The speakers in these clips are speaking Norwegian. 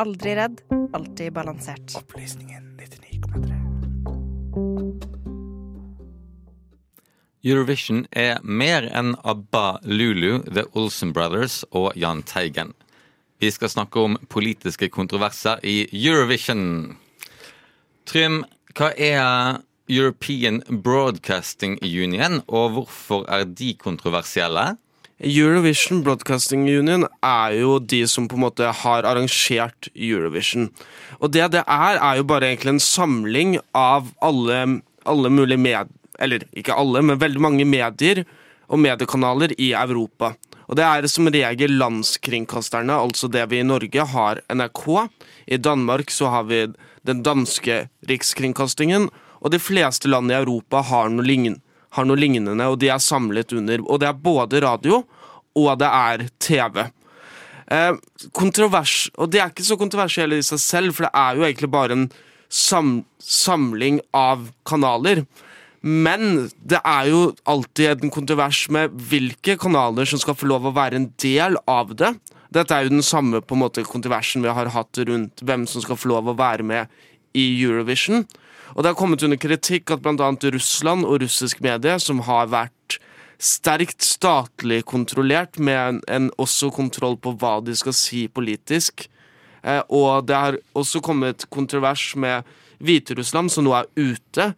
Aldri redd, alltid balansert. Opplysningen 99,3. Eurovision er mer enn ABBA, Lulu, The Olsen Brothers og Jahn Teigen. Vi skal snakke om politiske kontroverser i Eurovision. Trym, hva er European Broadcasting Union, og hvorfor er de kontroversielle? Eurovision Broadcasting Union er jo de som på en måte har arrangert Eurovision. Og det det er, er jo bare egentlig en samling av alle, alle mulige med... Eller ikke alle, men veldig mange medier og mediekanaler i Europa. Og det er som regel landskringkasterne, altså det vi i Norge har NRK. I Danmark så har vi den danske rikskringkastingen, og de fleste land i Europa har noe, lignende, har noe lignende, og de er samlet under. Og det er både radio, og det er TV. Eh, kontrovers, og det er ikke så kontroversielt i seg selv, for det er jo egentlig bare en sam, samling av kanaler. Men det er jo alltid en kontrovers med hvilke kanaler som skal få lov å være en del av det. Dette er jo den samme på en måte kontroversen vi har hatt rundt hvem som skal få lov å være med i Eurovision. Og det har kommet under kritikk at bl.a. Russland og russisk medie, som har vært sterkt statlig kontrollert, med en, en også kontroll på hva de skal si politisk. Eh, og det har også kommet kontrovers med Hviterussland, som nå er ute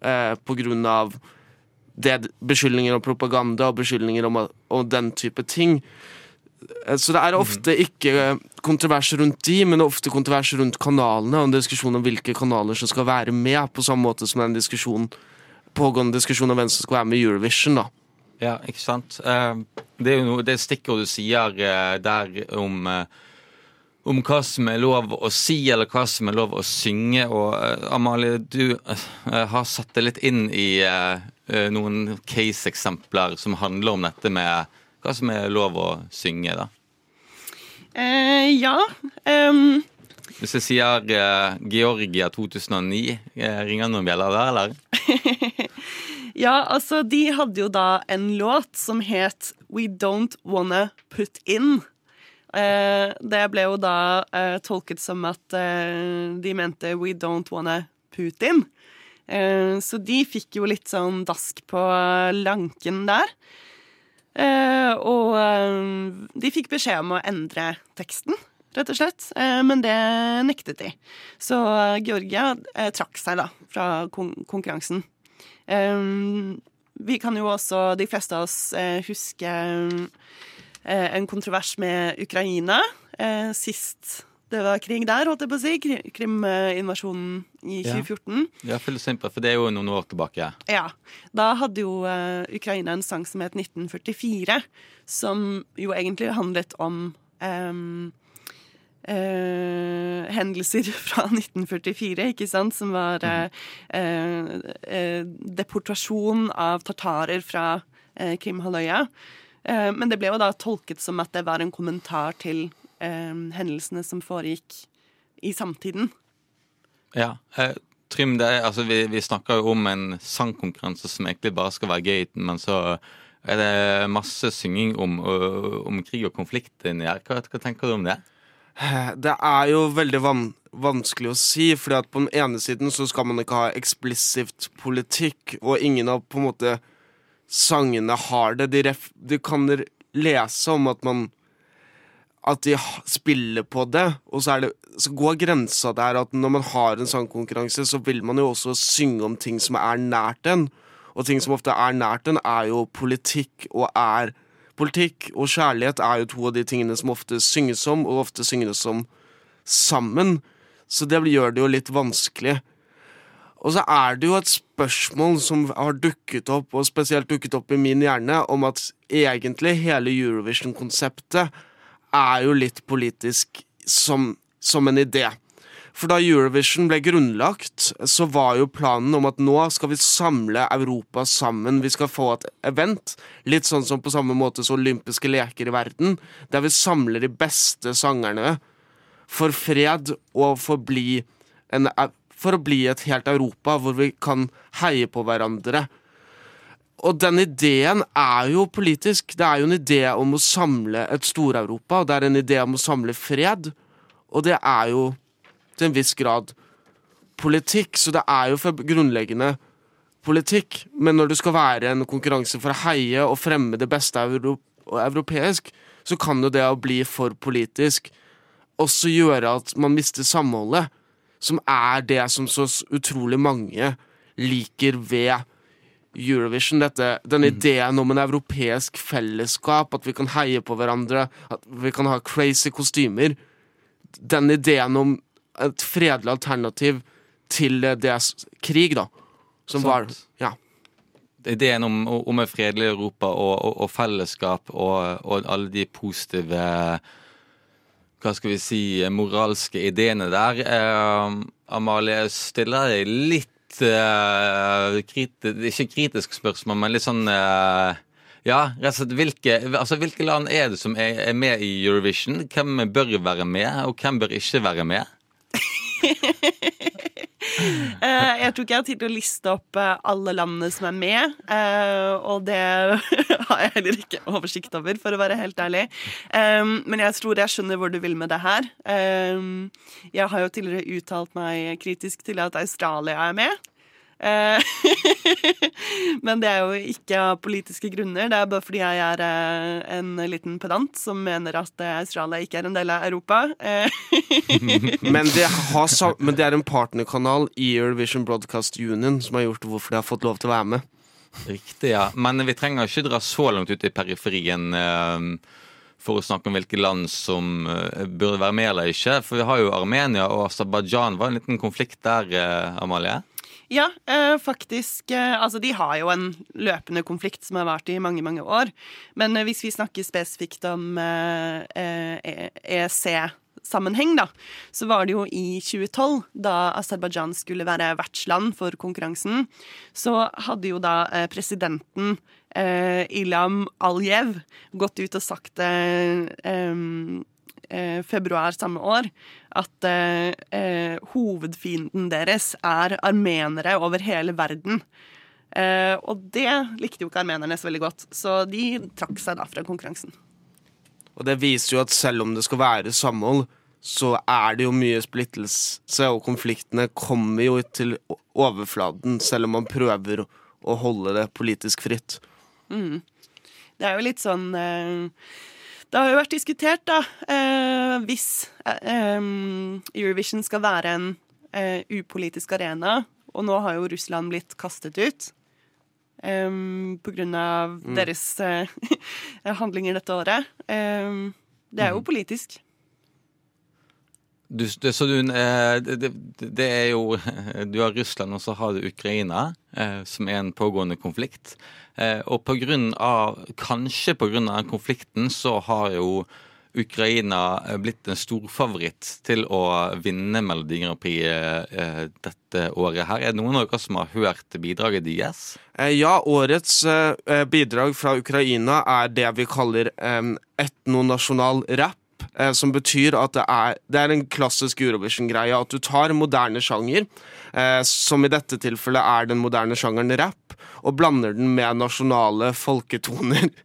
eh, på grunn av det, beskyldninger om propaganda og beskyldninger om, om den type ting. Eh, Så det er ofte ikke kontrovers rundt de, men ofte kontrovers rundt kanalene, og en diskusjon om hvilke kanaler som skal være med, på samme måte som en diskusjon, pågående diskusjon om hvem som skal være med i Eurovision. da. Ja, ikke sant. Eh, Det er jo noe, det stikkord du sier eh, der om eh, om hva som er lov å si, eller hva som er lov å synge. Og Amalie, du har satt deg litt inn i noen case-eksempler som handler om dette med hva som er lov å synge, da. Eh, ja. Um, Hvis jeg sier eh, Georgia 2009, eh, ringer noen bjeller der, eller? ja, altså, de hadde jo da en låt som het We Don't Wanna Put In. Eh, det ble jo da eh, tolket som at eh, de mente We Don't Wanna Putin. Eh, så de fikk jo litt sånn dask på lanken der. Eh, og eh, de fikk beskjed om å endre teksten, rett og slett. Eh, men det nektet de. Så Georgia trakk seg da fra kon konkurransen. Vi kan jo også, de fleste av oss, huske en kontrovers med Ukraina. Sist det var krig der, holdt jeg på å si. Kri- Krim-invasjonen i 2014. Ja, ja for det er jo noen år tilbake. Ja. Da hadde jo eh, Ukraina en sang som het 1944, som jo egentlig handlet om um, uh, hendelser fra 1944, ikke sant, som var uh, deportasjon av tartarer fra Krimhalvøya. Men det ble jo da tolket som at det var en kommentar til hendelsene som foregikk i samtiden. Ja. Eh, Trym, det er, altså, vi, vi snakker jo om en sangkonkurranse som egentlig bare skal være gøy, men så er det masse synging om, om krig og konflikt inni her. Hva, hva tenker du om det? Det er jo veldig van vanskelig å si, fordi at på den ene siden så skal man ikke ha eksplisitt politikk, og ingen av på en måte sangene har det. De, ref de kan lese om at man at de spiller på det, og så, det, så går grensa der at når man har en sangkonkurranse, så vil man jo også synge om ting som er nært en. Og ting som ofte er nært en, er jo politikk og er Politikk og kjærlighet er jo to av de tingene som ofte synges om, og ofte synges om sammen. Så det gjør det jo litt vanskelig. Og så er det jo et spørsmål som har dukket opp, og spesielt dukket opp i min hjerne, om at egentlig hele Eurovision-konseptet er jo litt politisk som, som en idé. For da Eurovision ble grunnlagt, så var jo planen om at nå skal vi samle Europa sammen. Vi skal få et event, litt sånn som på samme måte som olympiske leker i verden, der vi samler de beste sangerne for fred og for, bli en, for å bli et helt Europa hvor vi kan heie på hverandre. Og den ideen er jo politisk. Det er jo en idé om å samle et Stor-Europa. Det er en idé om å samle fred, og det er jo til en viss grad politikk, så det er jo for grunnleggende politikk. Men når det skal være en konkurranse for å heie og fremme det beste euro europeisk, så kan jo det å bli for politisk også gjøre at man mister samholdet, som er det som så utrolig mange liker ved Eurovision. Dette, den mm. ideen om en europeisk fellesskap, at vi kan heie på hverandre, at vi kan ha crazy kostymer. Den ideen om et fredelig alternativ til det krig, da. Som Sånt. var Ja. Ideen om, om et fredelig Europa og, og, og fellesskap og, og, alle de positive hva skal vi si, moralske ideene der. Eh, Amalie, stiller deg litt eh, kriti Ikke kritisk spørsmål, men litt sånn uh, ja, rett og slett hvilke, altså, hvilke land er det som er, er med i Eurovision? Hvem bør være med, og hvem bør ikke være med? Jeg tror ikke jeg har tid til å liste opp eh, alle landene som er med. Eh, og det har jeg heller ikke oversikt over, for å være helt ærlig. Men jeg tror jeg skjønner hvor du vil med det her. Jeg har jo tidligere uttalt meg kritisk til at Australia er med. Eh, men det er jo ikke av politiske grunner. Det er bare fordi jeg er eh, en liten pedant som mener at eh, Australia ikke er en del av Europa. men, det har, men, det er en partnerkanal i Eurovision Broadcast Union som har gjort hvorfor de har fått lov til å være med. Riktig, ja. Men vi trenger ikke dra så langt ut i periferien for å snakke om hvilke land som burde være med eller ikke. For vi har jo Armenia og Aserbajdsjan. Var en liten konflikt der, Amalie? Ja, eh, faktisk. Eh, altså, de har jo en løpende konflikt som har vart i mange, mange år. Men eh, hvis vi snakker spesifikt om EEC-sammenheng, da, så var det jo i 2012, da Aserbajdsjan skulle være vertsland for konkurransen, så hadde jo da presidenten Ilham Aliyev gått ut og sagt eh, februar samme år at eh, eh, hovedfienden deres er armenere over hele verden. Eh, og det likte jo ikke armenerne så veldig godt, så de trakk seg da fra konkurransen. Og det viser jo at selv om det skal være samhold, så er det jo mye splittelse, og konfliktene kommer jo til overflaten, selv om man prøver å holde det politisk fritt. Mm. Det er jo litt sånn eh, det har jo vært diskutert, da, eh, hvis eh, Eurovision skal være en eh, upolitisk arena, og nå har jo Russland blitt kastet ut um, på grunn av mm. deres uh, handlinger dette året. Um, det er jo mm. politisk. Du, det, så du, det, det, er jo Du har Russland, og så har du Ukraina, som er en pågående konflikt. Eh, og på grunn av, kanskje pga. den konflikten så har jo Ukraina eh, blitt en storfavoritt til å vinne Melodi Grand Prix eh, dette året. her. Er det noen av dere som har hørt bidraget deres? Ja, årets bidrag fra Ukraina er det vi kaller etnonasjonal rap. Som betyr at det er, det er en klassisk Eurovision-greie. At du tar moderne sjanger, som i dette tilfellet er den moderne sjangeren rap, og blander den med nasjonale folketoner.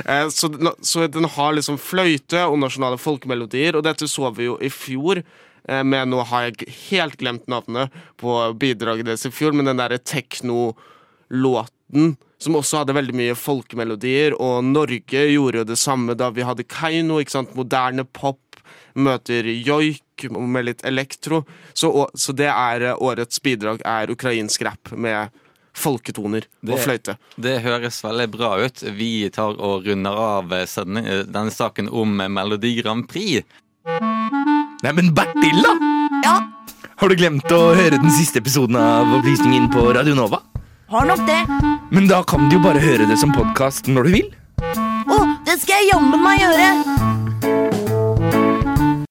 Eh, så, så, den har liksom fløyte og nasjonale folkemelodier, og dette så vi jo i fjor. Med men nå har jeg helt glemt navnet på bidraget deres i fjor, men den derre tekno-låten som også hadde veldig mye folkemelodier, og Norge gjorde jo det samme da vi hadde Keiino, ikke sant, moderne pop møter joik med litt elektro. Så, så det er eh, årets bidrag er ukrainsk rap med folketoner det, og fløyte. Det høres veldig bra ut. Vi tar og runder av denne saken om Melodi Grand Prix. Neimen, Bertilla! Ja? Har du glemt å høre den siste episoden av Opplysningen på Radio Nova? Har nok det. Men da kan du jo bare høre det som podkast når du vil. Å, det skal jeg jammen meg gjøre!